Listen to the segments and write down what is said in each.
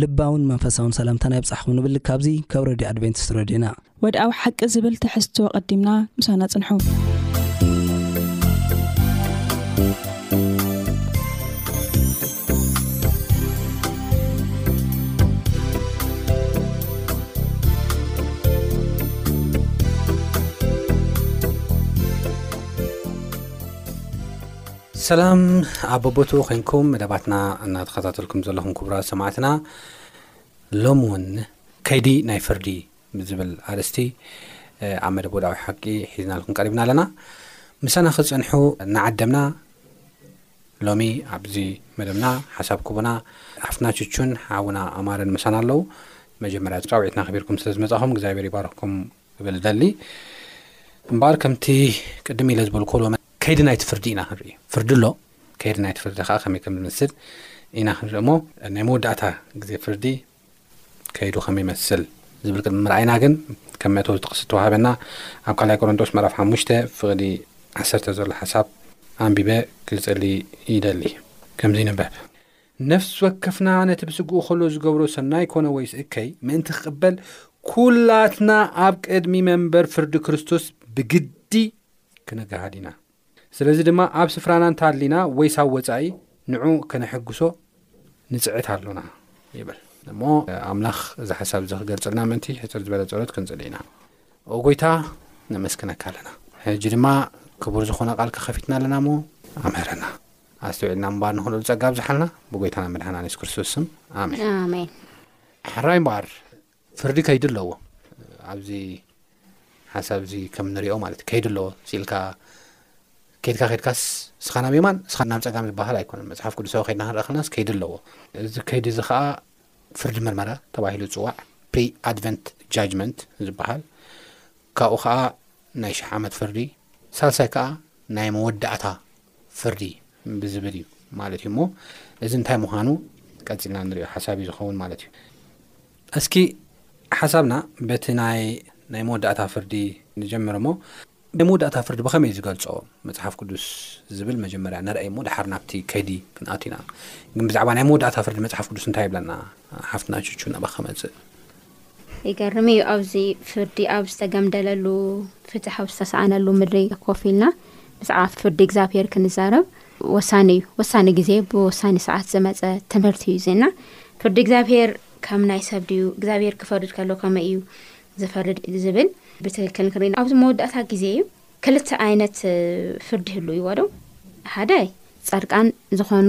ልባውን መንፈሳውን ሰላምታና ይብጻሕኹም ንብል ካብዚ ካብ ረድዮ ኣድቨንቲስት ረድዮና። ወድኣዊ ሓቂ ዝብል ትሕዝቶ ኣቐዲምና ምሳና ጽንሑ። ሰላም ኣብ በቦትኡ ኮንኩም መደባትና እናተኸታተልኩም ዘለኹም ክቡራት ሰማዕትና ሎሚ እውን ከይዲ ናይ ፍርዲ ብዝብል ኣርእስቲ ኣብ መደብ ወድዓዊ ሓቂ ሒዝናልኩም ቀሪብና ኣለና ምሳና ክፀንሑ እናዓደምና ሎሚ ኣብዚ መደብና ሓሳብ ክቡና ሓፍትና ቹቹን ሓውና ኣማረን ምሳና ኣለው መጀመርያ ፃውዒትና ክቢርኩም ስለ ዝመፃኹም እግዚኣብሔር ይባርክኩም ክብል እደሊ እምበኣር ከምቲ ቅድም ኢለ ዝበልኩ ሎ ከይዲ ናይቲ ፍርዲ ኢና ክንርኢ ፍርዲ ኣሎ ከይዲ ናይቲ ፍርዲ ከዓ ከመይ ከም ዝመስል ኢና ክንርኢ እሞ ናይ መወዳእታ ግዜ ፍርዲ ከይዱ ከም ይመስል ዝብል ቅድሚ ምርኣይና ግን ከም መእተዊ ጥቕሲ ተዋሃበና ኣብ ካልኣይ ቆሮንጦስ ምዕራፍ ሓሙሽተ ፍቕዲ ዓሰርተ ዘሎ ሓሳብ ኣንቢበ ክልፀሊ ይደሊ ከምዚ ይንበብ ነፍሲ ወከፍና ነቲ ብስግኡ ከሎ ዝገብሮ ሰናይ ኮነ ወይስ እከይ ምእንቲ ክቕበል ኩላትና ኣብ ቅድሚ መንበር ፍርዲ ክርስቶስ ብግዲ ክንገሃድ ኢና። ስለዚ ድማ ኣብ ስፍራና እንተሃሊና ወይስ ኣብ ወጻኢ ንዑ ከነሕግሶ ንጽዕት ኣሎና ይብል እሞ ኣምላኽ እዚ ሓሳብ እዚ ክገልጽልና ምእንቲ ሕፅር ዝበለ ጸሎት ክንጽሊ ኢና ኦ ጎይታ ነመስክነካ ኣለና ሕጂ ድማ ክቡር ዝኾነ ቃል ከኸፊትና ኣለና እሞ ኣምህረና ኣስተውዒልና ምንባር ንኽእለሉ ጸጋ ኣብዝሓልና ብጎይታና መድሓና የሱስ ክርስቶስ ስም ኣሜን ኣሜን ሕራይ እምበኣር ፍርዲ ከይዲ ኣለዎ ኣብዚ ሓሳብ እዚ ከም ንሪኦ ማለት እዩ ከይዲ ኣለዎ ስኢልካ ከድካ ከድካስ ስኻ ናብ የማን ስኻ ናብ ፀጋም ዝበሃል ኣይኮነ መፅሓፍ ቅዱሳዊ ከድና ክንረእ ክልናስ ከይዲ ኣለዎ እዚ ከይዲ እዚ ከዓ ፍርዲ መርመራ ተባሂሉ ዝፅዋዕ ፕሪ ኣድቨንት ጃጅመንት ዝበሃል ካብኡ ከዓ ናይ ሽሕ ዓመት ፍርዲ ሳልሳይ ከዓ ናይ መወዳእታ ፍርዲ ብዝብል እዩ ማለት እዩ እሞ እዚ እንታይ ምዃኑ ቀፂልና ንሪኦ ሓሳብ እዩ ዝኸውን ማለት እዩ እስኪ ሓሳብና በቲ ናይ ናይ መወዳእታ ፍርዲ ንጀምር እሞ ናይ መወዳእታ ፍርዲ ብኸመይ ዝገልፆ መፅሓፍ ቅዱስ ዝብል መጀመርያ ንርኣይ እሞ ድሓር ናብቲ ከይዲ ክንኣቱ ኢና ግን ብዛዕባ ናይ መወዳእታ ፍርዲ መፅሓፍ ቅዱስ እንታይ ይብለና ሓፍትና ቹቹ ናባካ መፅእ ይገርም እዩ ኣብዚ ፍርዲ ኣብ ዝተገምደለሉ ፍትሕ ኣብ ዝተሰኣነሉ ምድሪ ኮፍ ኢልና ብዛዕባ ፍርዲ እግዚኣብሄር ክንዛረብ ወሳኒ እዩ ወሳኒ ግዜ ብወሳኒ ሰዓት ዝመፀ ትምህርቲ እዩ እዚና ፍርዲ እግዚኣብሄር ከም ናይ ሰብ ድዩ እግዚኣብሄር ክፈርድ ከሎ ከመይ እዩ ዝፈርድ ዝብል ብትክክል ንክርኢ ኣብዚ መወዳእታ ግዜ እዩ ክልተ ዓይነት ፍርዲ ህሉ ይዎ ዶ ሓደ ፃድቃን ዝኾኑ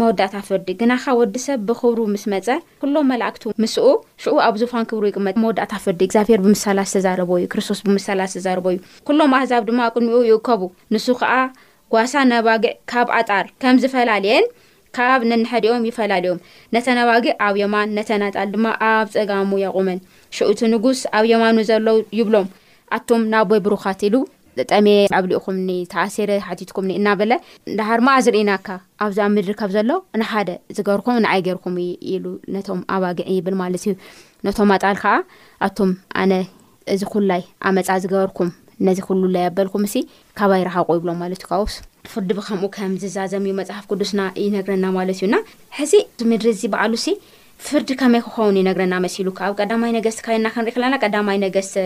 መወዳእታ ፍርዲ ግናኻ ወዲ ሰብ ብኽብሩ ምስ መጸ፣ ኵሎም መላእክቱ ምስኡ፣ ሽዑ ኣብ ዙፋን ክብሩ ይቕመጥ። መወዳእታ ፍርዲ እግዚኣብሄር ብምሳላት ዝተዛረቦ እዩ፣ ክርስቶስ ብምሳላት ዝተዛረቦ እዩ፣ ኵሎም ኣህዛብ ድማ ኣብ ቅድሚኡ ይእከቡ፣ ንሱ ኸኣ ጓሳ ነባጊዕ ካብ ኣጣል ከም ዝፈላልየን ካብ ነንሓዲኦም ይፈላልዮም፣ ነተን ኣባጊዕ ኣብ የማን ነተን ኣጣል ድማ ኣብ ጸጋሙ የቝመን። ሽዑ እቲ ንጉስ ኣብ የማኑ ዘለዉ ይብሎም፣ ኣቱም ንኣቦይ ብሩኻት ኢሉ፣ ጠምየ ኣብሊእኹምኒ ተኣሲረ ሓቲትኩምኒ እናበለ ደሓር መኣዝ ርኢናካ ኣብዚ ኣብ ምድሪ ካብ ዘሎ ንሓደ ዝገርኩም ንዓይ ገርኩም እዩ ኢሉ ነቶም ኣባግዕ ይብል ማለት እዩ ነቶም ኣጣል ከዓ ኣቱም ኣነ እዚ ኩላይ ኣመፃ ዝገበርኩም ነዚ ኩሉ ላይ ኣበልኩም እሲ ካባይ ረሓቁ ይብሎም ማለት እዩ ካውስ ፍርዲ ብከምኡ ከም ዝዛዘም እዩ መፅሓፍ ቅዱስና ይነግረና ማለት እዩና ሕዚ ምድሪ እዚ በዓሉ ሲ ፍርዲ ከመይ ክኸውን ይነግረና መሲሉካ ኣብ ቀዳማይ ነገስቲ ካይና ክንሪኢ ክለና ቀዳማይ ነገስቲ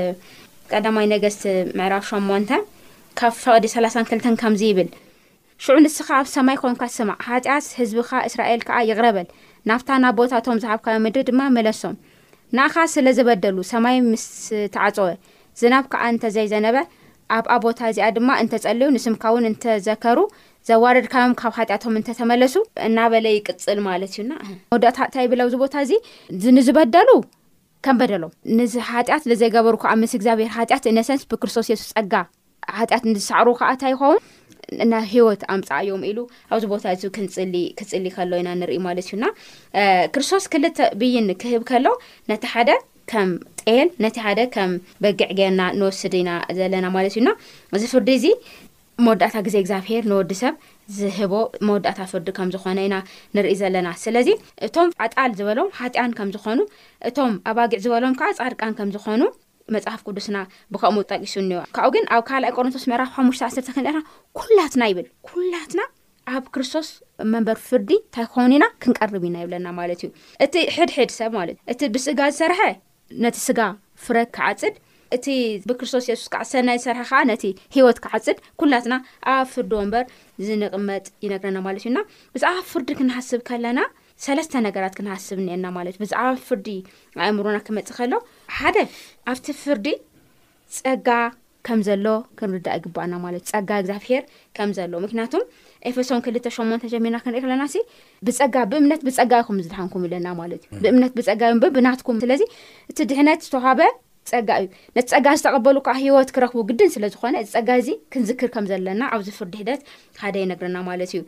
ቀዳማይ ነገስት ምዕራፍ ሸሞንተ ካብ ፈቕዲ ሰላሳን ክልተን ከምዚ ይብል ሽዑ ንስኻ ኣብ ሰማይ ኮንካ ስማዕ ሓጢኣት ህዝብኻ እስራኤል ከዓ ይቕረ በል ናብታ ናብ ቦታ እቶም ዝሃብካዮ ምድሪ ድማ መለሶም ንኣኻ ስለ ዝበደሉ ሰማይ ምስ ተዓፀወ ዝናብ ከዓ እንተዘይዘነበ ኣብኣ ቦታ እዚኣ ድማ እንተጸልዩ ንስምካ እውን እንተዘከሩ ዘዋረድካዮም ካብ ሓጢኣቶም እንተተመለሱ እናበለ ይቅጽል ማለት እዩና መወዳእታ እንታይ ይብል ኣብዚ ቦታ እዚ ንዝበደሉ ከም በደሎም ንዝ ሓጢኣት ለዘገበሩ ከኣ ምስ እግዚኣብሔር ሓጢኣት እነሰንስ ብክርስቶስ የሱስ ጸጋ ሓጢኣት ንዝሰዕሩ ከኣ እታይ ይኸውን እና ህይወት ኣምጻኣዮም ኢሉ ኣብዚ ቦታ እዚ ክንጽሊ ክጽሊ ከሎ ኢና ንርኢ ማለት እዩና ክርስቶስ ክልተ ብይን ክህብ ከሎ ነቲ ሓደ ከም ጤል ነቲ ሓደ ከም በግዕ ጌርና ንወስድ ኢና ዘለና ማለት እዩና እዚ ፍርዲ እዚ መወዳእታ ግዜ እግዝኣብሄር ንወዲ ሰብ ዝህቦ መወዳእታ ፍርዲ ከም ዝኾነ ኢና ንርኢ ዘለና ስለዚ እቶም ኣጣል ዝበሎም ሓጥኣን ከም ዝኾኑ እቶም ኣባጊዕ ዝበሎም ከኣ ጻድቃን ከም ዝኾኑ መጽሓፍ ቅዱስና ብከምኡ ጠቂሱ እንዮ ካብኡ ግን ኣብ ካልኣይ ቆሮንቶስ ምዕራፍ ሓሙሽተ ዓሰርተ ክንደና ኩላትና ይብል ኩላትና ኣብ ክርስቶስ መንበር ፍርዲ እንታይ ክኸውን ኢና ክንቀርብ ኢና ይብለና ማለት እዩ እቲ ሕድሕድ ሰብ ማለት እቲ ብስጋ ዝሰርሐ ነቲ ስጋ ፍረ ክዓጽድ እቲ ብክርስቶስ የሱስ ከኣ ሰናይ ዝሰርሐ ከኣ ነቲ ሂወት ክዓጽድ ኩላትና ኣብ ፍርዲ ወንበር ዝንቕመጥ ይነግረና ማለት እዩና ብዛዕባ ፍርዲ ክንሃስብ ከለና ሰለስተ ነገራት ክንሃስብ እኒኤና ማለት እዩ ብዛዕባ ፍርዲ ኣእምሮና ክመጽእ ከሎ ሓደ ኣብቲ ፍርዲ ጸጋ ከም ዘሎ ክንርዳእ ይግባኣና ማለት እዩ ጸጋ እግዛብሄር ከም ዘሎ ምክንያቱም ኤፌሶን ክልተ ሸሞንተ ጀሚርና ክንሪኢ ከለና ሲ ብጸጋ ብእምነት ብጸጋ ኢኹም ዝድሓንኩም ኢለና ማለት እዩ ብእምነት ብጸጋ እዮም ብብናትኩም ስለዚ እቲ ድሕነት ዝተዋሃበ ጸጋ እዩ ነቲ ጸጋ ዝተቐበሉ ከዓ ህይወት ክረኽቡ ግድን ስለ ዝኾነ እዚ ጸጋ እዚ ክንዝክር ከም ዘለና ኣብዚ ፍርዲ ሒደት ሓደ ይነግረና ማለት እዩ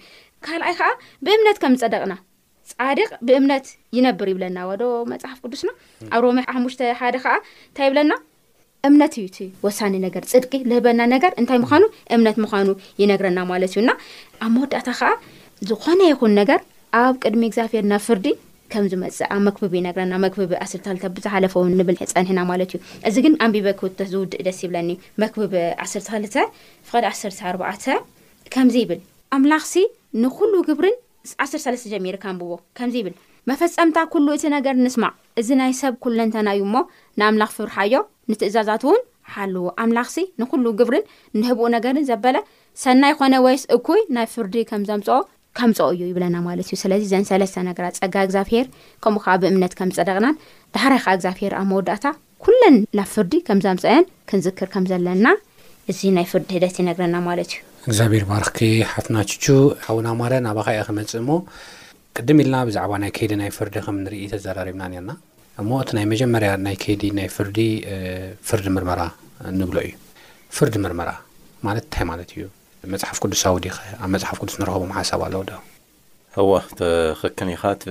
ካልኣይ ከዓ ብእምነት ከም ዝጸደቕና ጻድቅ ብእምነት ይነብር ይብለና ወዶ መጽሓፍ ቅዱስና ኣብ ሮሜ ሓሙሽተ ሓደ ከዓ እንታይ ይብለና እምነት እዩ እቲ ወሳኒ ነገር ፅድቂ ልህበና ነገር እንታይ ምዃኑ እምነት ምዃኑ ይነግረና ማለት እዩ እና ኣብ መወዳእታ ከዓ ዝኾነ ይኹን ነገር ኣብ ቅድሚ እግዚኣብሔር ናብ ፍርዲ ከም ዝመፅእ ኣብ መክብቢ ይነግረና መክብቢ ዓስርታልተ ብዝሓለፈ ውን ንብል ፀኒሕና ማለት እዩ እዚ ግን ኣንቢበ ክውተት ዝውድእ ደስ ይብለኒ መክብቢ ዓስርተ ክልተ ፍቐድ ዓሰርተ ኣርባዕተ ከምዚ ይብል ኣምላኽሲ ንኩሉ ግብርን ምስ ዓሰርተ ሰለስተ ጀሚርካ ኣንብቦ። ከምዚ ይብል። መፈጸምታ ኩሉ እቲ ነገር ንስማዕ። እዚ ናይ ሰብ ኩለንተና እዩ እሞ፣ ንኣምላኽ ፍርሓዮ፣ ንትእዛዛቱውን ሓልዎ። ኣምላኽሲ ንኹሉ ግብርን ንህቡእ ነገርን ዘበለ፣ ሰናይ ኾነ ወይስ እኩይ፣ ናይ ፍርዲ ከም ዘምጽኦ፣ ከምጽኦ እዩ ይብለና ማለት እዩ። ስለዚ እዘን ሰለስተ ነገራት፣ ጸጋ እግዚኣብሄር፣ ከምኡ ኸኣ ብእምነት ከም ዝጸደቕናን፣ ዳሕራይ ኸኣ እግዚኣብሄር ኣብ መወዳእታ፣ ኩለን ናብ ፍርዲ ከም ዘምጸኣኤን ክንዝክር ከም ዘለና እዚ ናይ ፍርዲ ሂደት ይነግረና ማለት እዩ። እግዚኣብሔር ይባርኽኪ ሓፍትና ቹቹ። ሓውና ማረ ናባኻ እየ ክመጽእ እሞ ቅድም ኢልና ብዛዕባ ናይ ከይዲ ናይ ፍርዲ ከም ንርኢ ተዘራሪብና ኔርና እሞ እቲ ናይ መጀመርያ ናይ ከይዲ ናይ ፍርዲ ፍርዲ ምርመራ ንብሎ እዩ ፍርዲ ምርመራ ማለት እንታይ ማለት እዩ መጽሓፍ ቅዱሳዊ ድዩኸ ኣብ መጽሓፍ ቅዱስ ንረኽቦም ሓሳብ ኣለዉ ዶ? እወ ትኽክል ኢኻ እቲ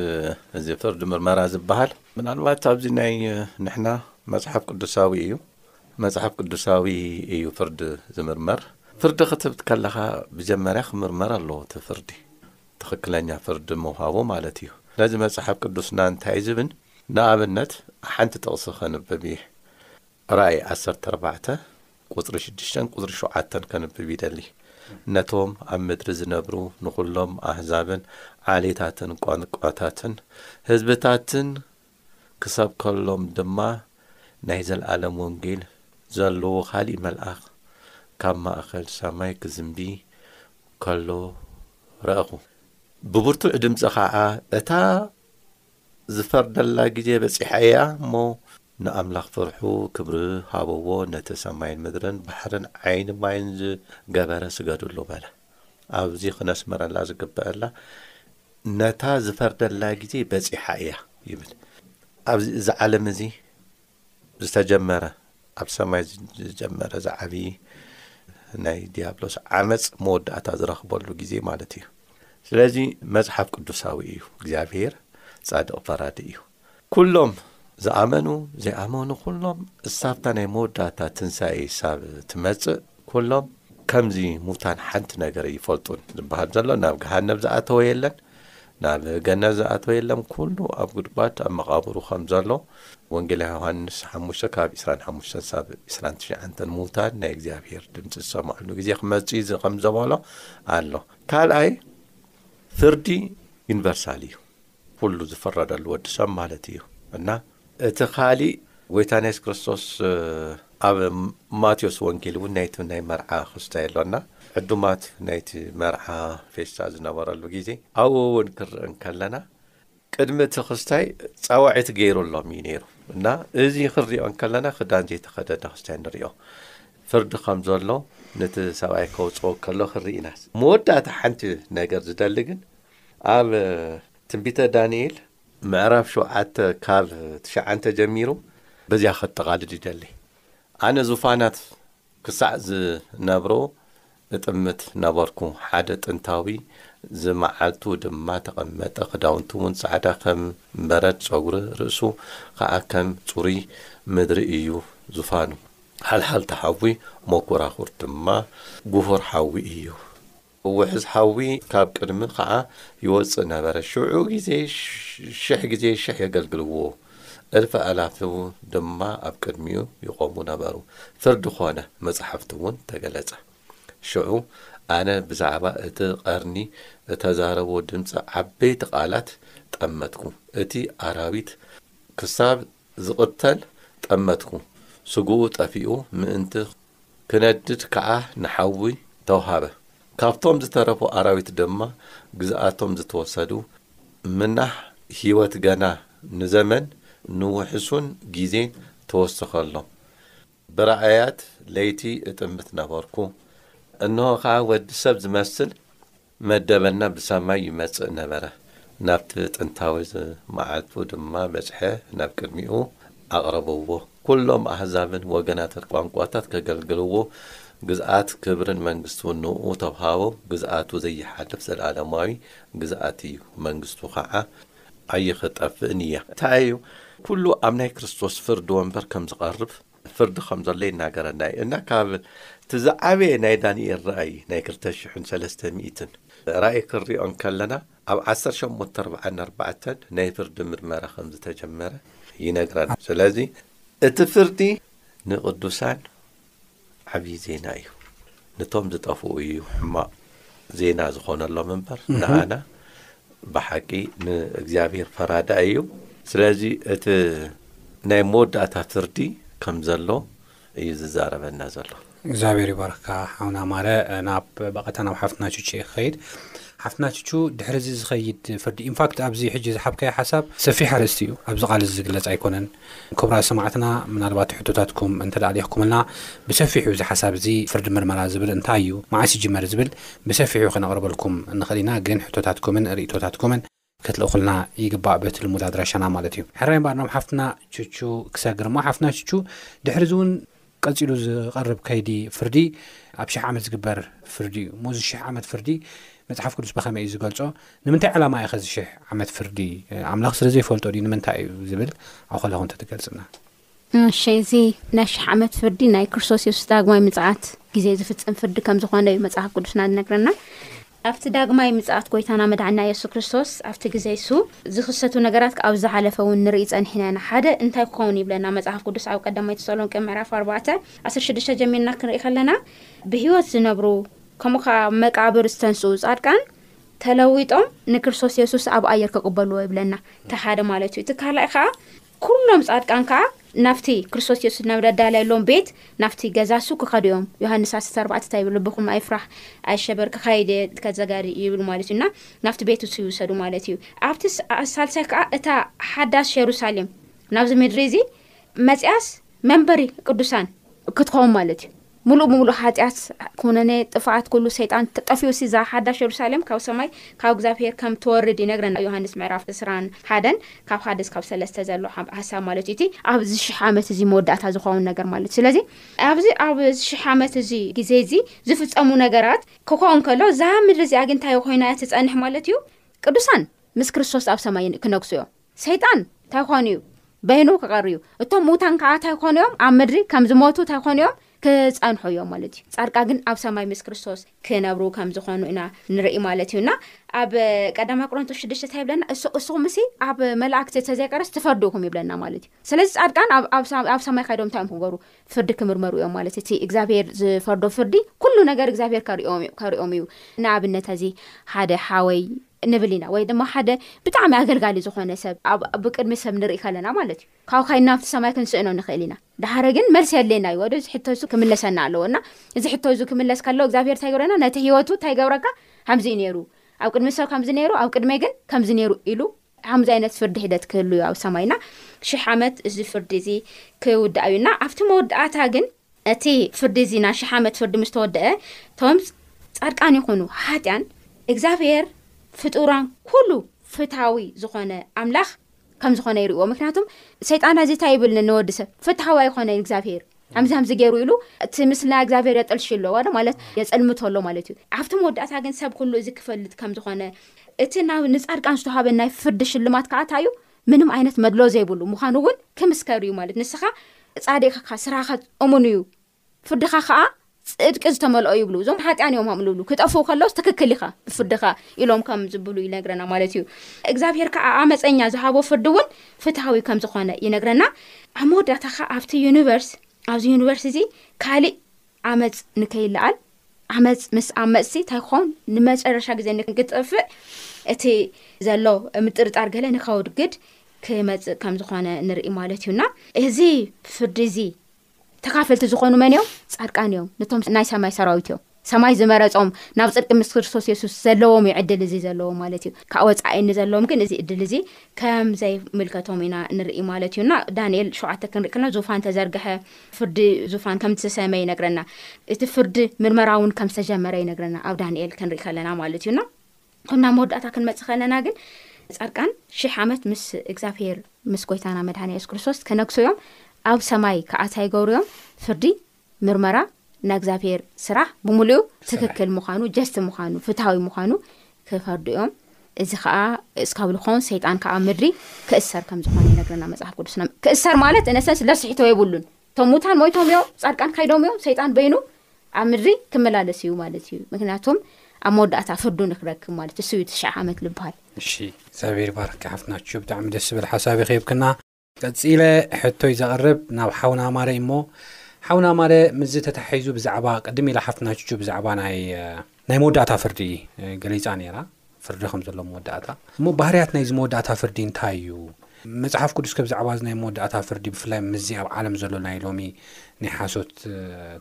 እዚ ፍርዲ ምርመራ ዝብሃል ምናልባት ኣብዚ ናይ ንሕና መጽሓፍ ቅዱሳዊ እዩ መጽሓፍ ቅዱሳዊ እዩ ፍርዲ ዝምርመር ፍርዲ ክትብ ከለኻ ብጀመርያ ክምርመር ኣለዎ እቲ ፍርዲ ትኽክለኛ ፍርዲ ምውሃቡ ማለት እዩ ስለዚ መጽሓፍ ቅዱስና እንታይ ዝብን ንኣብነት ሓንቲ ጥቕሲ ከንብብ እየ ራእይ ዓሰርተ ኣርባዕተ ቍጽሪ ሽዱሽተን ቍጽሪ ሸውዓተን ከንብብ ይደሊ። ነቶም ኣብ ምድሪ ዚነብሩ ንዅሎም ኣህዛብን ዓሌታትን ቋንቋታትን ህዝብታትን ኪሰብከሎም ድማ ናይ ዘለኣለም ወንጌል ዘለዎ ኻልእ መልኣኽ ካብ ማእከል ሰማይ ኪዝንቢ ከሎ ረኣኹ። ብብርቱዕ ድምጺ ኸኣ እታ ዝፈርደላ ግዜ በጺሓ እያ እሞ ንኣምላኽ ፍርሑ ክብሪ ሃብዎ ነቲ ሰማይን ምድርን ባሕርን ዓይኒ ማይን ዝገበረ ስገድሉ በለ ኣብዚ ክነስምረላ ዝግበኣላ ነታ ዝፈርደላ ግዜ በጺሓ እያ ይብል ኣብዚ እዚ ዓለም እዚ ዝተጀመረ ኣብ ሰማይ ዝጀመረ ዝዓብዪ ናይ ዲያብሎስ ዓመፅ መወዳእታ ዝረኽበሉ ግዜ ማለት እዩ ስለዚ መፅሓፍ ቅዱሳዊ እዩ እግዚኣብሄር ፃድቕ ፈራዲ እዩ ኩሎም ዝኣመኑ ዘይኣመኑ ኩሎም እሳብታ ናይ መወዳእታ ትንሳኤ ሳብ ትመፅእ ኩሎም ከምዚ ሙታን ሓንቲ ነገር ኣይፈልጡን ዝብሃል ዘሎ ናብ ገሃነብ ዝኣተወ የለን ናብ ገነት ዝኣተወ የለን ኩሉ ኣብ ጉድጓድ ኣብ መቓብሩ ከም ዘሎ ወንጌላ ዮሃንስ ሓሙሽተ ካብ ዕስራን ሓሙሽተን ሳብ ዕስራን ትሽዓንተን ሙታን ናይ እግዚኣብሄር ድምፂ ዝሰምዐሉ ግዜ ክመፅእ እዚ ከም ዘበሎ ኣሎ ካልኣይ ፍርዲ ዩኒቨርሳል እዩ ኩሉ ዝፍረደሉ ወዲ ሰብ ማለት እዩ እና እቲ ካሊእ ጎይታና የሱስ ክርስቶስ ኣብ ማቴዎስ ወንጌል እውን ናይቲ ናይ መርዓ ክስታይ ኣሎና ዕዱማት ናይቲ መርዓ ፌስታ ዝነበረሉ ግዜ ኣብኡ እውን ክንርኢ እንከለና ቅድሚ እቲ ክስታይ ጻዋዒት ገይሩሎም እዩ ነይሩ እና እዚ ክንሪኦ እንከለና ክዳን ዘይተኸደደ ክስታይ ንሪኦ ፍርዲ ከም ዘሎ ነቲ ሰብኣይ ከውፅኦ ከሎ ክንርኢ ኢና መወዳእታ ሓንቲ ነገር ዝደሊ ግን ኣብ ትንቢተ ዳንኤል ምዕራፍ ሸውዓተ ካብ ትሽዓንተ ጀሚሩ በዚኣ ከጠቓልል ይደሊ። ኣነ ዙፋናት ክሳዕ ዝነብሮ እጥምት ነበርኩ፣ ሓደ ጥንታዊ ዝመዓልቱ ድማ ተቐመጠ፣ ክዳውንቱ እውን ጻዕዳ ከም በረድ፣ ጸጉሪ ርእሱ ኸኣ ከም ጽሩይ ምድሪ እዩ፣ ዙፋኑ ሓልሓልቲ ሓዊ፣ መጐራዅርቱ ድማ ጕሁር ሓዊ እዩ። ውሕዝ ሓዊ ካብ ቅድሚ ኸኣ ይወጽእ ነበረ፣ ሽዑ ግዜ ሽሕ ግዜ ሽሕ የገልግልዎ፣ እልፍ ኣእላፍ ድማ ኣብ ቅድሚኡ ይቖሙ ነበሩ። ፍርዲ ዀነ፣ መጻሕፍቲውን ተገለጸ። ሽዑ ኣነ ብዛዕባ እቲ ቐርኒ እተዛረቦ ድምጺ ዓበይቲ ቓላት ጠመትኩ፣ እቲ ኣራዊት ክሳብ ዚቕተል ጠመትኩ፣ ስጋኡ ጠፊኡ ምእንቲ ክነድድ ከኣ ንሓዊ ተውሃበ። ካብቶም ዝተረፉ ኣራዊት ድማ ግዝኣቶም ዝተወሰዱ፣ ምናህ ህይወት ገና ንዘመን ንውሕሱን ጊዜ ተወሰኸሎም። ብራእያት ለይቲ እጥምት ነበርኩ፣ እንሆ ከኣ ወዲ ሰብ ዝመስል መደበና ብሰማይ ይመጽእ ነበረ፣ ናብቲ ጥንታዊ መዓልቱ ድማ በጽሐ፣ ናብ ቅድሚኡ ኣቕረብዎ። ኵሎም ኣህዛብን ወገናትን ቋንቋታትን ከገልግልዎ፣ ግዝኣት፣ ክብርን መንግስቲውን ንእኡ ተውሃቦ፣ ግዝኣቱ ዘይሓልፍ ዘለኣለማዊ ግዝኣት እዩ፣ መንግስቱ ኸዓ ኣይኽጠፍእን እያ። እንታይ እዩ? ኵሉ ኣብ ናይ ክርስቶስ ፍርዲ ወንበር ከም ዝቐርብ፣ ፍርዲ ከም ዘሎ ይናገረና እዩ እና ካብ እቲ ዝዓበየ ናይ ዳንኤል ራእይ ናይ ክልተ ሽሕን ሰለስተ ሚእትን ራእይ ክንሪኦ እንከለና ኣብ ዓሰርተ ሸሞንተ ኣርብዓን ኣርባዕተን ናይ ፍርዲ ምርመራ ከም ዝተጀመረ ይነግረና ስለዚ እቲ ፍርዲ ንቅዱሳን ዓብዪ ዜና እዩ ንቶም ዝጠፍኡ እዩ ሕማቕ ዜና ዝኾነሎም እምበር ንኣና ብሓቂ ንእግዚኣብሔር ፈራዳ እዩ ስለዚ እቲ ናይ መወዳእታ ፍርዲ ከም ዘሎ እዩ ዝዛረበና ዘሎ እግዚኣብሔር ይባርካ ሓውና ማረ ናብ በቐታ ናብ ሓፍትና ቹቹ እየ ክኸይድ ሓፍትና ቹቹ ድሕሪ እዚ ዝኸይድ ፍርዲ ኢንፋክት ኣብዚ ሕጂ ዝሓብካዮ ሓሳብ ሰፊሕ ኣርእስቲ እዩ ኣብዚ ቃል እዚ ዝግለጽ ኣይኮነን ክቡራት ሰማዕትና ምናልባት ሕቶታትኩም እንተ ኣሊእኽኩምልና ብሰፊሑ እዚ ሓሳብ እዚ ፍርዲ ምርመራ ዝብል እንታይ እዩ መዓስ ይጅመር ዝብል ብሰፊሑ ከነቕርበልኩም ንኽእል ኢና ግን ሕቶታትኩምን ሪእቶታትኩምን ክትልእኹልና ይግባእ በቲ ልሙድ ኣድራሻና ማለት እዩ። ሕራይ እምበኣር ናብ ሓፍትና ቹቹ ክሰግር እሞ ሓፍትና ቹቹ ድሕሪ እዚ እውን ቀጺሉ ዝቐርብ ከይዲ ፍርዲ ኣብ ሽሕ ዓመት ዝግበር ፍርዲ እዩ እሞ እዚ ሽሕ ዓመት ፍርዲ መጽሓፍ ቅዱስ ብኸመይ እዩ ዝገልጾ ንምንታይ ዕላማ እዩ ኸዚ ሽሕ ዓመት ፍርዲ ኣምላኽ ስለ ዘይፈልጦ ድዩ ንምንታይ እዩ ዝብል ኣብ ኸለኹ እንተትገልጽና እሺ እዚ ናይ ሽሕ ዓመት ፍርዲ ናይ ክርስቶስ የሱስ ዳግማይ ምጽኣት ግዜ ዝፍጽም ፍርዲ ከም ዝኾነ እዩ መጽሓፍ ቅዱስና ዝነግረና ኣብቲ ዳግማይ ምጽኣት ጐይታና መድሓኒና የሱስ ክርስቶስ ኣብቲ ግዜ እሱ ዝኽሰቱ ነገራት ኣብ ዝሓለፈ ውን ንርኢ ጸኒሕና ኢና ሓደ እንታይ ክኸውን ይብለና መጽሓፍ ቅዱስ ኣብ ቀዳማይ ተሰሎንቄ ምዕራፍ ኣርባዕተ ዓሰርተ ሽዱሽተ ጀሚርና ክንርኢ ከለና ብሕይወት ዝነብሩ ከምኡ ከኣ ኣብ መቃብር ዝተንስኡ ጻድቃን ተለዊጦም ንክርስቶስ የሱስ ኣብ ኣየር ክቅበልዎ ይብለና እቲ ሓደ ማለት እዩ እቲ ካልኣይ ከኣ ኵሎም ጻድቃን ከኣ ናብቲ ክርስቶስ የሱስ ናብ ዘዳለየሎም ቤት፣ ናብቲ ገዛ እሱ ኪኸዱ እዮም። ዮሃንስ ዓሰርተ ኣርባዕተ እንታይ ይብል? ልብኹም ኣይፍራሕ፣ ኣይሸበር፣ ክኸይድ እየ፣ ከዘጋሪ እዩ ይብል ማለት እዩ እና ናብቲ ቤት እሱ ይውሰዱ ማለት እዩ። ኣብቲ ሳልሳይ ከኣ እታ ሓዳስ የሩሳሌም ናብዚ ምድሪ እዚ መጺኣስ መንበሪ ቅዱሳን ክትኸውን ማለት እዩ ሙሉእ ብምሉእ ሓጢኣት ኩነነ ጥፍኣት ኩሉ ሰይጣን ተጠፊኡ ሲዛ ሓዳሽ የሩሳሌም ካብ ሰማይ ካብ እግዚኣብሄር ከም ትወርድ ይነግረና ዮሃንስ ምዕራፍ እስራን ሓደን ካብ ሓደ ስካብ ሰለስተ ዘሎ ሓሳብ ማለት እዩ እቲ ኣብዚ ሽሕ ዓመት እዚ መወዳእታ ዝኸውን ነገር ማለት እዩ ስለዚ ኣብዚ ኣብ ሽሕ ዓመት እዚ ግዜ እዚ ዝፍፀሙ ነገራት ክኸውን ከሎ እዛ ምድሪ እዚኣ ግን እንታይ ኮይና እያ ትፀንሕ ማለት እዩ ቅዱሳን ምስ ክርስቶስ ኣብ ሰማይ ክነግሱ እዮም ሰይጣን እንታይ ኾኑ እዩ በይኑ ክቐር እዩ እቶም ምዉታን ከዓ እንታይ ኾኑ እዮም ኣብ ምድሪ ከም ዝሞቱ እንታይ ኾኑ እዮም ክፀንሑ እዮም ማለት እዩ ፃድቃ ግን ኣብ ሰማይ ምስ ክርስቶስ ክነብሩ ከም ዝኾኑ ኢና ንርኢ ማለት እዩ እና ኣብ ቀዳማ ቅረንቶ ሽዱሽተ እንታይ ይብለና እስኹም ሲ ኣብ መላእክቲ እተዘይቀረስ ትፈርድኹም ይብለና ማለት እዩ ስለዚ ፃድቃን ኣብ ሰማይ ካይዶም እንታይ እዮም ክገሩ ፍርዲ ክምርመሩ እዮም ማለት እቲ እግዚኣብሄር ዝፈርዶ ፍርዲ ኩሉ ነገር እግዚኣብሄር ከሪኦም እዩ ንኣብነት እዚ ሓደ ሓወይ ንብል ኢና ወይ ድማ ሓደ ብጣዕሚ ኣገልጋሊ ዝኾነ ሰብ ኣብ ብቅድሚ ሰብ ንርኢ ከለና ማለት እዩ ካብኡ ካይድ ናብቲ ሰማይ ክንስእኖ ንኽእል ኢና ደሓረ ግን መልሲ የድልየና እዩ ወዶ እዚ ሕቶ እዚ ክምለሰና ኣለዎ እና እዚ ሕቶ እዚ ክምለስ ከለዎ እግዚኣብሄር እንታይ ይገብረና ነቲ ህይወቱ እንታይ ይገብረካ ከምዚ እዩ ነይሩ ኣብ ቅድሚ ሰብ ከምዚ ነይሩ ኣብ ቅድመይ ግን ከምዚ ነይሩ ኢሉ ከምዚ ዓይነት ፍርዲ ሒደት ክህሉ እዩ ኣብ ሰማይና ሽሕ ዓመት እዚ ፍርዲ እዚ ክውዳእ እዩ እና ኣብቲ መወዳእታ ግን እቲ ፍርዲ እዚ ናይ ሽሕ ዓመት ፍርዲ ምስ ተወደኣ እቶም ጻድቃን ይኹኑ ሓጥያን እግዚኣብሄር ፍጡራን ኩሉ ፍትሃዊ ዝኾነ ኣምላኽ ከም ዝኾነ ይርእዎ ምክንያቱ ሰይጣን ኣዚ እንታይ ይብል ንወዲ ሰብ ፍትሃዊ ኣይኾነን እግዚኣብሄር ኣምዚ ኣምዚ ገይሩ ኢሉ እቲ ምስ ናይ እግዚኣብሄር የጠልሽ ኣለዋ ዶ ማለት የጸልምቶ ኣሎ ማለት እዩ ኣብቲ መወዳእታ ግን ሰብ ኩሉ እዚ ክፈልጥ ከም ዝኾነ እቲ ናብ ንጻድቃን ዝተዋሃበ ናይ ፍርዲ ሽልማት ከኣ እንታይ እዩ ምንም ዓይነት መድሎ ዘይብሉ ምዃኑ እውን ክምስከር እዩ ማለት ንስኻ ጻዲቕካ ስራኸ እሙን እዩ ፍርድኻ ከዓ ጽድቂ ዝተመልኦ ይብሉ እዞም ሓጢኣን እዮም ከም ዝብሉ ክጠፍኡ ከለውስ ትክክል ኢኻ ብፍርድኻ ኢሎም ከም ዝብሉ ይነግረና ማለት እዩ እግዚኣብሄር ከዓ ኣመፀኛ ዝሃቦ ፍርዲ እውን ፍትሃዊ ከም ዝኾነ ይነግረና ኣብ መወዳእታ ከዓ ኣብቲ ዩኒቨርስ ኣብዚ ዩኒቨርስ እዚ ካሊእ ዓመጽ ንከይለዓል ዓመጽ ምስ ዓመጽቲ ታይኮን ንመጨረሻ ግዜ ንክጥፍእ እቲ ዘሎ ምጥርጣር ገለ ንከውድግድ ክመጽእ ከም ዝኾነ ንርኢ ማለት እዩና እዚ ፍርዲ እዚ ተካፈልቲ ዝኾኑ መን እዮም ፃድቃን እዮም ነቶም ናይ ሰማይ ሰራዊት እዮም ሰማይ ዝመረፆም ናብ ፅድቂ ምስ ክርስቶስ የሱስ ዘለዎም እዩ ዕድል እዚ ዘለዎ ማለት እዩ ካብ ወፃኢ ንዘለዎም ግን እዚ እድል እዚ ከምዘይምልከቶም ኢና ንርኢ ማለት እዩና ዳንኤል ሸውዓተ ክንርኢ ከለና ዙፋን ተዘርግሐ ፍርዲ ዙፋን ከም ዝተሰመ ይነግረና እቲ ፍርዲ ምርመራ እውን ከም ዝተጀመረ ይነግረና ኣብ ዳንኤል ክንርኢ ከለና ማለት እዩ እና ከም ናብ መወዳእታ ክንመፅእ ከለና ግን ፃድቃን ሽሕ ዓመት ምስ እግዚኣብሄር ምስ ጎይታና መድሃኒ የሱስ ክርስቶስ ከነግሱ እዮም ኣብ ሰማይ ከዓ እንታይ ይገብሩ እዮም ፍርዲ ምርመራ ናይ እግዚኣብሄር ስራሕ ብምሉኡ ትክክል ምዃኑ ጀስቲ ምዃኑ ፍትሃዊ ምዃኑ ክፈርዱ እዮም እዚ ከኣ እስካብ ልኾን ሰይጣን ከኣ ምድሪ ክእሰር ከም ዝኾነ ይነግረና መጽሓፍ ቅዱስና ክእሰር ማለት እነሰንስ ለስሒቶ የብሉን እቶም ሙታን ሞይቶም እዮም ጻድቃን ካይዶም እዮም ሰይጣን በይኑ ኣብ ምድሪ ክመላለስ እዩ ማለት እዩ ምክንያቱም ኣብ መወዳእታ ፍርዱ ንክረክብ ማለት እሱ እዩ ትሽዓ ዓመት ዝበሃል እሺ እግዚኣብሔር ባርኪ ሓፍትና ቹ ብጣዕሚ ደስ ዝብል ሓሳብ ይክብክና ቀጺለ ሕቶይ ዘቕርብ ናብ ሓውና ማረ እሞ ሓውና ማረ ምስዚ ተታሒዙ ብዛዕባ ቅድም ኢላ ሓፍትና ቹቹ ብዛዕባ ናይ ናይ መወዳእታ ፍርዲ ገሊጻ ነይራ ፍርዲ ከም ዘሎ መወዳእታ እሞ ባህርያት ናይዚ መወዳእታ ፍርዲ እንታይ እዩ መጽሓፍ ቅዱስ ከብ ዛዕባ እዚ ናይ መወዳእታ ፍርዲ ብፍላይ ምስዚ ኣብ ዓለም ዘሎ ናይ ሎሚ ናይ ሓሶት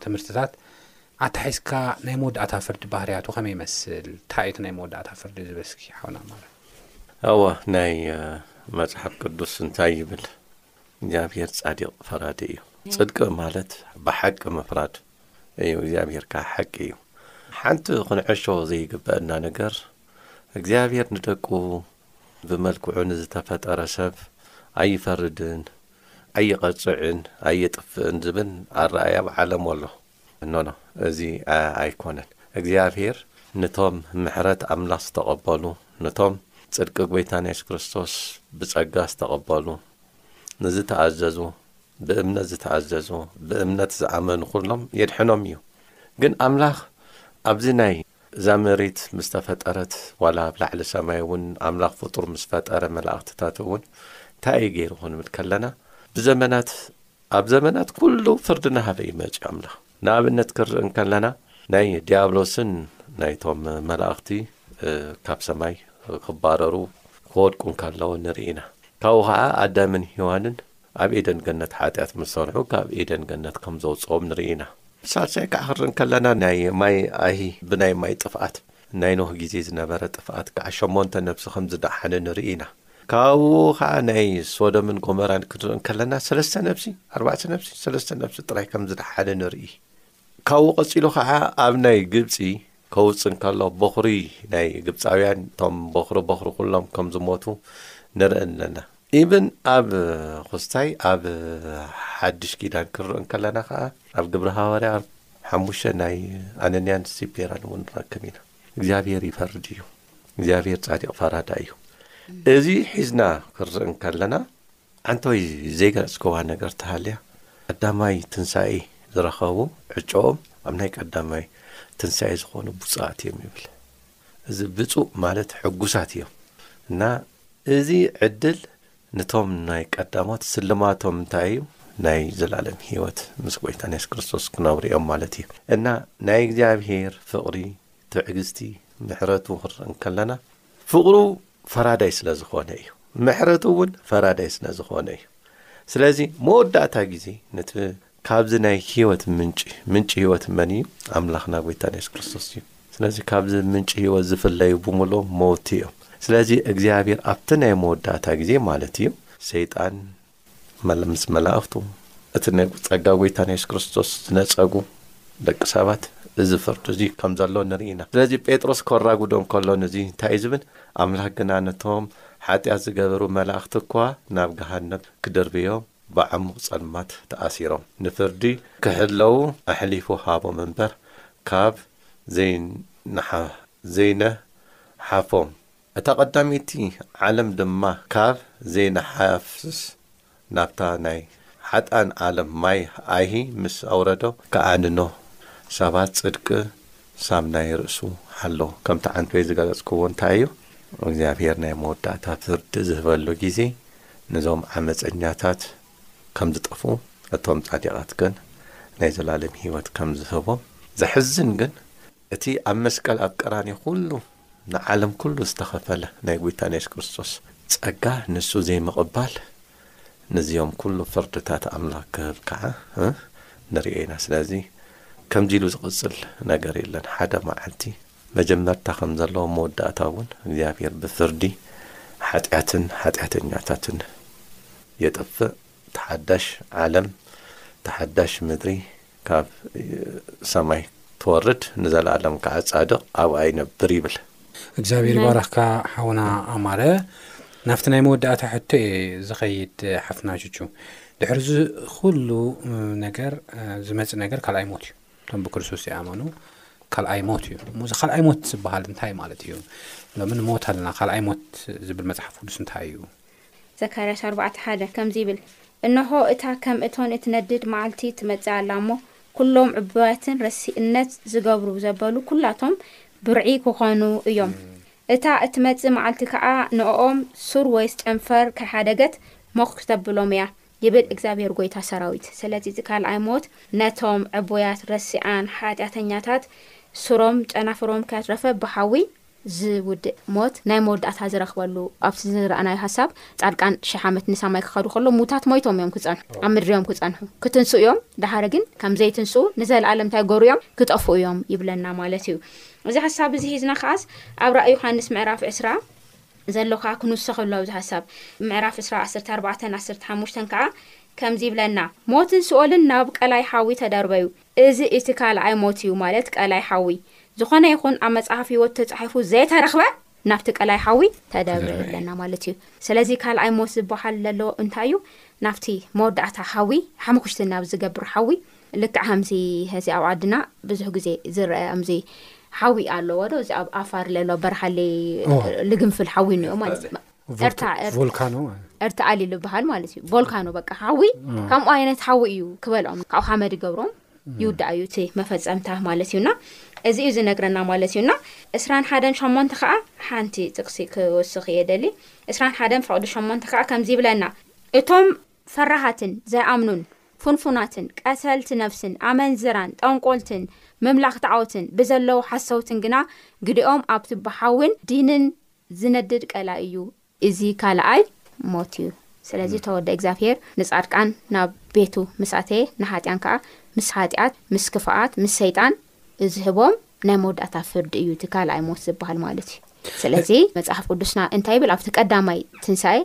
ትምህርትታት ኣታሒዝካ ናይ መወዳእታ ፍርዲ ባህርያቱ ከመይ ይመስል እንታይ እቲ ናይ መወዳእታ ፍርዲ ዝበስኪ ሓውና ማለት ኣወ ናይ መጽሓፍ ቅዱስ እንታይ ይብል እግዚኣብሔር ጻዲቅ ፈራዲ እዩ ጽድቂ ማለት ብሓቂ ምፍራድ እዩ እግዚኣብሔር ከኣ ሓቂ እዩ ሓንቲ ክንዕሾ ዘይግበአና ነገር እግዚኣብሔር ንደቁ ብመልክዑ ንዝተፈጠረ ሰብ ኣይፈርድን ኣይቐጽዕን ኣየጥፍእን ዝብል ኣረኣያ ኣብ ዓለም ኣሎ ኖኖ እዚ ኣይኮነን እግዚኣብሔር ንቶም ምሕረት ኣምላክ ዝተቀበሉ ንቶም ጽድቂ ጎይታና የሱስ ክርስቶስ ብጸጋ ዝተቀበሉ ንዝተኣዘዙ ብእምነት ዝተኣዘዙ ብእምነት ዝኣመኑ ኩሎም የድሕኖም እዩ ግን ኣምላክ ኣብዚ ናይ እዛ መሬት ምስ ተፈጠረት ዋላ ኣብ ላዕሊ ሰማይ እውን ኣምላክ ፍጡር ምስ ፈጠረ መላእክትታት እውን እንታይ እዩ ገይሩ ክንብል ከለና ብዘመናት ኣብ ዘመናት ኩሉ ፍርዲ ናሃበ እዩ መጺኡ ኣምላኽ ንኣብነት ክንርኢ እንከለና ናይ ድያብሎስን ናይቶም መላእኽቲ ካብ ሰማይ ክባረሩ ክወድቁ እንከለዉ ንርኢ ኢና ካብኡ ከኣ ኣዳምን ሂዋንን ኣብ ኤደን ገነት ሓጢኣት ምስ ሰርሑ ካብ ኤደን ገነት ከም ዘውጽኦም ንርኢ ኢና ብሳልሳይ ከኣ ክንርኢ እንከለና ናይ ማይ ኣይሂ ብናይ ማይ ጥፍኣት ናይ ኖህ ግዜ ዝነበረ ጥፍኣት ከኣ ሸሞንተ ነፍሲ ከም ዝደሓነ ንርኢ ኢና ካብኡ ኸኣ ናይ ሶዶምን ጎመራን ክንርኢ እንከለና ሰለስተ ነብሲ ኣርባዕተ ነብሲ ሰለስተ ነብሲ ጥራይ ከም ዝደሓነ ንርኢ። ካብኡ ቀጺሉ ኸኣ ኣብ ናይ ግብጺ ከውጽእ እንከሎ በዅሪ ናይ ግብጻውያን እቶም በዅሪ በዅሪ ኵሎም ከም ዝሞቱ ንርኢ ኣለና። ኢብን ኣብ ዅስታይ ኣብ ሓድሽ ኪዳን ክንርኢ እንከለና ኸኣ ኣብ ግብሪ ሃዋርያ ሓሙሽተ ናይ ኣነንያን ስጲራን እውን ንረክብ ኢና። እግዚኣብሄር ይፈርድ እዩ። እግዚኣብሔር ጻዲቅ ፈራዳ እዩ እዚ ሒዝና ክንርኢ እንከለና ዓንተወይ ዘይገለጽከዋ ነገር ተሃልያ ቀዳማይ ትንሳኤ ዝረኸቡ ዕጨኦም ኣብ ናይ ቀዳማይ ትንሳኤ ዝኾኑ ብፁዓት እዮም ይብል እዚ ብፁእ ማለት ሕጉሳት እዮም እና እዚ ዕድል ንቶም ናይ ቀዳሞት ስልማቶም እንታይ እዩ ናይ ዘላለም ህይወት ምስ ጎይታን የሱስ ክርስቶስ ክነብሩ እዮም ማለት እዩ እና ናይ እግዚኣብሄር ፍቕሪ ትዕግስቲ ምሕረቱ ክንርኢ እንከለና ፍቕሩ ፈራዳይ ስለ ዝኾነ እዩ ምሕረቱ እውን ፈራዳይ ስለ ዝኾነ እዩ ስለዚ መወዳእታ ግዜ ነቲ ካብዚ ናይ ህይወት ምንጪ ምንጪ ህይወት መን እዩ ኣምላኽና ጎይታ የሱስ ክርስቶስ እዩ ስለዚ ካብዚ ምንጪ ህይወት ዝፍለዩ ብምሎ መውቲ እዮም ስለዚ እግዚኣብሔር ኣብቲ ናይ መወዳእታ ግዜ ማለት እዩ ሰይጣን መል ምስ መላእኽቱ እቲ ናይ ጸጋ ጐይታና የሱስ ክርስቶስ ዝነጸጉ ደቂ ሰባት እዚ ፍርዲ እዚ ከም ዘሎ ንርኢ ኢና። ስለዚ ጴጥሮስ ከራጉዶ እንከሎ ንዚ እንታይ እዩ ዝብል? ኣምላኽ ግና ነቶም ሓጢኣት ዝገበሩ መላእኽቲ እኳ ናብ ገሃነብ ክድርብዮም ብዓሙቕ ጸልማት ተኣሲሮም ንፍርዲ ክሕለዉ ኣሕሊፉ ሃቦም እምበር ካብ ዘይነሓ ዘይነሓፎም እታ ቀዳመይቲ ዓለም ድማ ካብ ዘይንሓፍስ ናብታ ናይ ሓጥኣን ዓለም ማይ ኣይሂ ምስ ኣውረዶ ክኣ ንኖህ ሰባት ጽድቂ ሳብ ናይ ርእሱ ሓሎ። ከምቲ ዓንትበይ ዝገለጽክዎ እንታይ እዩ እግዚኣብሄር ናይ መወዳእታ ፍርዲ ዝህበሉ ግዜ ንዞም ዓመጸኛታት ከም ዝጠፍኡ እቶም ጻዲቓት ግን ናይ ዘላለም ሂወት ከም ዝህቦም ዘሕዝን ግን እቲ ኣብ መስቀል ኣብ ቀራንዮ ኩሉ ንዓለም ኩሉ ዝተኸፈለ ናይ ጉይታና የሱስ ክርስቶስ ጸጋ ንሱ ዘይምቕባል ንዚኦም ኩሉ ፍርድታት ኣምላኽ ክህብ ከኣ ንርእዮ ኢና ስለዚ ከምዚ ኢሉ ዝቕጽል ነገር የለን ሓደ መዓልቲ መጀመርታ ከም ዘለዎ መወዳእታ እውን እግዚኣብሔር ብፍርዲ ሓጢኣትን ሓጢኣተኛታትን የጥፍእ እታ ሓዳሽ ዓለም እታ ሓዳሽ ምድሪ ካብ ሰማይ ትወርድ ንዘለኣለም ከኣ ጻድቕ ኣብኣ ይነብር ይብል። እግዚኣብሔር ይባርኽካ ሓውና ኣማረ ናብቲ ናይ መወዳእታ ሕቶ እየ ዝኸይድ ሓፍትና ቹቹ ድሕሪ እዚ ኩሉ ነገር ዝመፅ ነገር ካልኣይ ሞት እዩ እቶም ብክርስቶስ ዝኣመኑ ካልኣይ ሞት እዩ እሞ እዚ ካልኣይ ሞት ዝበሃል እንታይ ማለት እዩ ሎሚ ንሞት ኣለና ካልኣይ ሞት ዝብል መፅሓፍ ቅዱስ እንታይ እዩ ዘካርያስ ኣርባዕተ ሓደ ከምዚ ይብል፣ እንሆ፣ እታ ከም እቶን እትነድድ መዓልቲ ትመጽእ ኣላ እሞ፣ ኵሎም ዕቡያትን ረሲእነት ዚገብሩ ዘበሉ ኵላቶም ብርዒ ኪዀኑ እዮም። እታ እትመጽእ መዓልቲ ከኣ ንእኦም ሱር ወይስ ጨንፈር ከይሓደገት ሞኽ ክተብሎም እያ፣ ይብል እግዚኣብሄር ጐይታ ሰራዊት። ስለዚ እቲ ካልኣይ ሞት ነቶም ዕቡያት፣ ረሲኣን፣ ሓጢኣተኛታት ሱሮም ጨናፍሮም ከይኣትረፈ ብሓዊ ዝውድእ ሞት ናይ መወዳእታ ዝረኽበሉ ኣብቲ ዝረኣናዮ ሐሳብ ጻድቃን ሽሕ ዓመት ንሳማይ ክኸዱ ከሎ ሙታት ሞይቶም እዮም ክጸንሑ ኣብ ምድሪ እዮም ክጸንሑ ክትንስኡ እዮም ደሓር ግን ከም ዘይትንስኡ ንዘልኣለም እንታይ ክገሩ እዮም ክጠፍኡ እዮም ይብለና ማለት እዩ እዚ ሐሳብ እዚ ሒዝና ከዓስ ኣብ ራእ ዮሐንስ ምዕራፍ ዕስራ ዘሎ ከዓ ክንውሰኸሉ ኣብዚ ሐሳብ ምዕራፍ ዕስራ ዓሰርተ ኣርባዕተን ዓሰርተ ሓሙሽተን ከዓ ከምዚ ይብለና ሞትን ስኦልን ናብ ቀላይ ሓዊ ተደርበዩ እዚ እቲ ካልኣይ ሞት እዩ ማለት ቀላይ ሓዊ ዝኾነ ይኹን ኣብ መጽሐፍ ህይወት ተጻሒፉ ዘይተረኽበ ናብቲ ቀላይ ሓዊ ተደርበየ ይብለና ማለት እዩ ስለዚ ካልኣይ ሞት ዝበሃል ለሎ እንታይ እዩ ናብቲ መወዳእታ ሓዊ ሓሙኽሽቲ ናብ ዝገብር ሓዊ ልክዕ ከምዚ እዚ ኣብ ዓድና ብዙሕ ግዜ ዝረአ ኣዚ ሓዊ ኣለዎ ዶ እዚ ኣብ ኣፋር ለሎ በርሃሌ ልግንፍል ሓዊ እኒኦ ማለት እዩ ርታርታኣሊ ልበሃል ማለት እዩ ቦልካኖ በቃ ሓዊ ከምኡ ዓይነት ሓዊ እዩ ክበልኦም ካብ ሓመድ ይገብሮም ይውዳእ እዩ እቲ መፈፀምታ ማለት እዩና እዚ እዩ ዝነግረና ማለት እዩና እስራን ሓደን ሸሞንተ ከዓ ሓንቲ ጥቅሲ ክወስኽ እየ ደሊ እስራን ሓደን ፈቅዲ ሸሞንተ ከዓ ከምዚ ይብለና እቶም ፈራሃትን ዘይኣምኑን ፍንፉናትን ቀተልቲ ነፍስን ኣመንዝራን ጠንቆልትን ምምላኽ ጣዖትን ብዘለዉ ሓሰውትን ግና ግዲኦም ኣብቲ ብሓዊን ዲንን ዝነድድ ቀላይ እዩ። እዚ ካልኣይ ሞት እዩ። ስለዚ እቶ ወደ እግዚኣብሔር ንጻድቃን ናብ ቤቱ ምስ ኣተየ ንኃጢኣን ከኣ ምስ ኃጢኣት ምስ ክፋኣት ምስ ሰይጣን ዝህቦም ናይ መወዳእታ ፍርዲ እዩ እቲ ካልኣይ ሞት ዝበሃል ማለት እዩ። ስለዚ መጽሓፍ ቅዱስና እንታይ ይብል ኣብቲ ቀዳማይ ትንሣኤ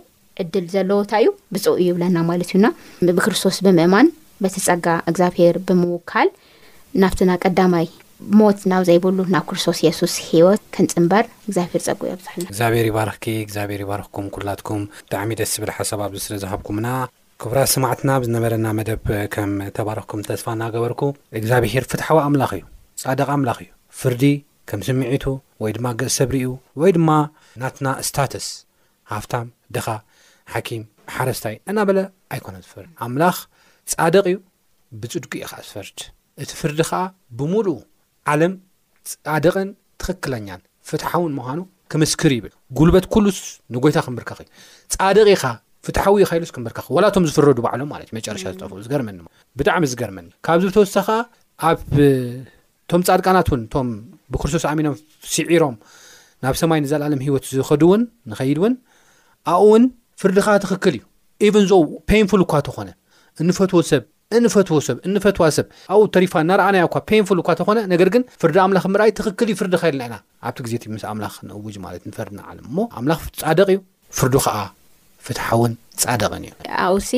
ዕድል ዘለዎ እታይ እዩ ብፁእ እዩ ይብለና ማለት እዩና ብክርስቶስ ብምእማን በቲ ጸጋ እግዚኣብሄር ብምውካል ናብትና ቀዳማይ ሞት ናብ ዘይብሉ ናብ ክርስቶስ የሱስ ሂወት ክንጽምበር እግዚኣብሄር ጸጉ የብዝሕልና እግዚኣብሄር ይባርኽኪ እግዚኣብሄር ይባርኽኩም ኩላትኩም ብጣዕሚ ደስ ዝብል ሓሳብ ኣብዚ ስለ ዝሃብኩምና ክብራት ስማዕትና ኣብ ዝነበረና መደብ ከም ተባረኽኩም ተስፋ እናገበርኩ እግዚኣብሄር ፍትሓዊ ኣምላኽ እዩ ጻድቕ ኣምላኽ እዩ ፍርዲ ከም ስምዒቱ ወይ ድማ ገጽ ሰብሪኡ ወይ ድማ ናትና ስታትስ ሃፍታም ድኻ ሓኪም ሓረስታይ እናበለ ኣይኮነን ዝፈርድ ኣምላኽ ጻድቕ እዩ ብጽድቁ እዩ ኸኣ ዝፈርድ እቲ ፍርዲ ኸኣ ብምሉኡ ዓለም ጻድቕን ትኽክለኛን ፍትሓውን ምዃኑ ክምስክር እዩ ይብል ጉልበት ኩሉስ ንጎይታ ክምብርከኽ እዩ ጻድቕ ኢኻ ፍትሓዊ ኢኻ ኢሉስ ክምብርከኽ ወላ እቶም ዝፍረዱ ባዕሎም ማለት እዩ መጨረሻ ዝጠፍኡ ዝገርመኒ ብጣዕሚ ዝገርመኒ ካብዚ ብተወሳኺ ኣብ እቶም ጻድቃናት ውን እቶም ብክርስቶስ ኣሚኖም ስዒሮም ናብ ሰማይ ንዘለኣለም ሂወት ዝኸዱ ውን ንኸይድ ውን ኣብኡ ውን ፍርድኻ ትኽክል እዩ ኢቭን ዞ ፔንፉል እኳ ተኾነ እንፈትዎ ሰብ እንፈትዎ ሰብ እንፈትዋ ሰብ ኣብኡ ተሪፋ እናረኣናያ እኳ ፔንፉል እኳ ተኾነ ነገር ግን ፍርዲ ኣምላኽ ምርኣይ ትኽክል እዩ ፍርዲ ከልና ኢና ኣብቲ ግዜ እቲ ምስ ኣምላኽ ንእውጅ ማለት ንፈርድ ንዓለም እሞ ኣምላኽ ጻድቕ እዩ ፍርዱ ኸኣ ፍትሓውን ጻድቕን እዩ። ኣብኡሲ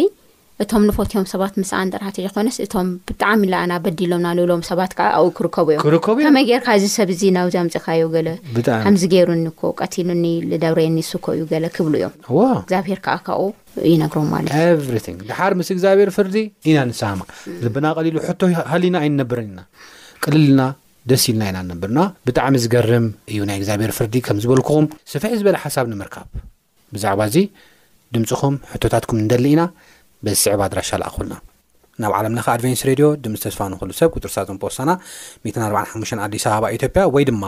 እቶም ንፈትዮም ሰባት ምስኣን ጥራሕ ተይኮነስ እቶም ብጣዕሚ ለኣና በዲሎምና ንብሎም ሰባት ከኣ ኣብኡ ክርከቡ እዮም። ክርከቡ እዮም። ከመይ ጌርካ እዚ ሰብ እዚ ናብዚ ኣምጺእካዮ ገለ ብጣዕሚ። ከምዚ ጌሩኒ እኮ ቀቲሉኒ ኢሉ ደብርየኒ ንሱ እኮ እዩ ገለ ክብሉ እዮም። እዎ። እግዚኣብሄር ከኣ ካብኡ ይነግሮም ማለት እዩ። ኤቭሪቲንግ ደሓር ምስ እግዚኣብሄር ፍርዲ ኢና ንሰማማዕ። ልብና ቀሊሉ ሕቶ ሃልዩና ኣይንነብርን ኢና። ቅልል ኢልና ደስ ኢልና ኢና ንነብር እና ብጣዕሚ ዝገርም እዩ ናይ እግዚኣብሔር ፍርዲ ከም ዝበልኩኹም ስፍሕ ዝበለ ሓሳብ ንምርካብ ብዛዕባ እዚ ድምፅኹም ሕቶታትኩም ንደሊ ኢና በዚ ዝስዕብ ኣድራሻ ልኣኹልና ናብ ዓለም ለኸ ኣድቬንስ ሬድዮ ድምፅ ተስፋ ንኹሉ ሰብ ቁፅሪ ሳጥን ፖስታና 145 ኣዲስ ኣበባ ኢትዮጵያ ወይ ድማ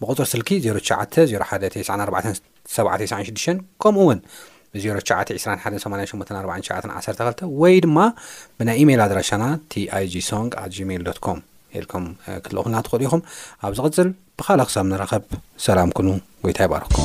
ብቁፅሪ ስልኪ 09 01 94 ሰብዓ ተስዓን ሽዱሽተን ከምኡ ውን ብ ዜሮ ትሽዓተ ዕስራን ሓደን ሰማንያን ሸሞንተን ኣርባዓን ትሽዓተን ዓሰርተ ክልተ ወይ ድማ ብናይ ኢመይል ኣድራሻና tigsong at gmail dot com ኢልኩም ክትልእኹልና ትኽእሉ ኢኹም ኣብ ዝቕጽል ብኻልእ ክሳብ ንራኸብ ሰላም ኩኑ ጎይታ ይባርኽኩም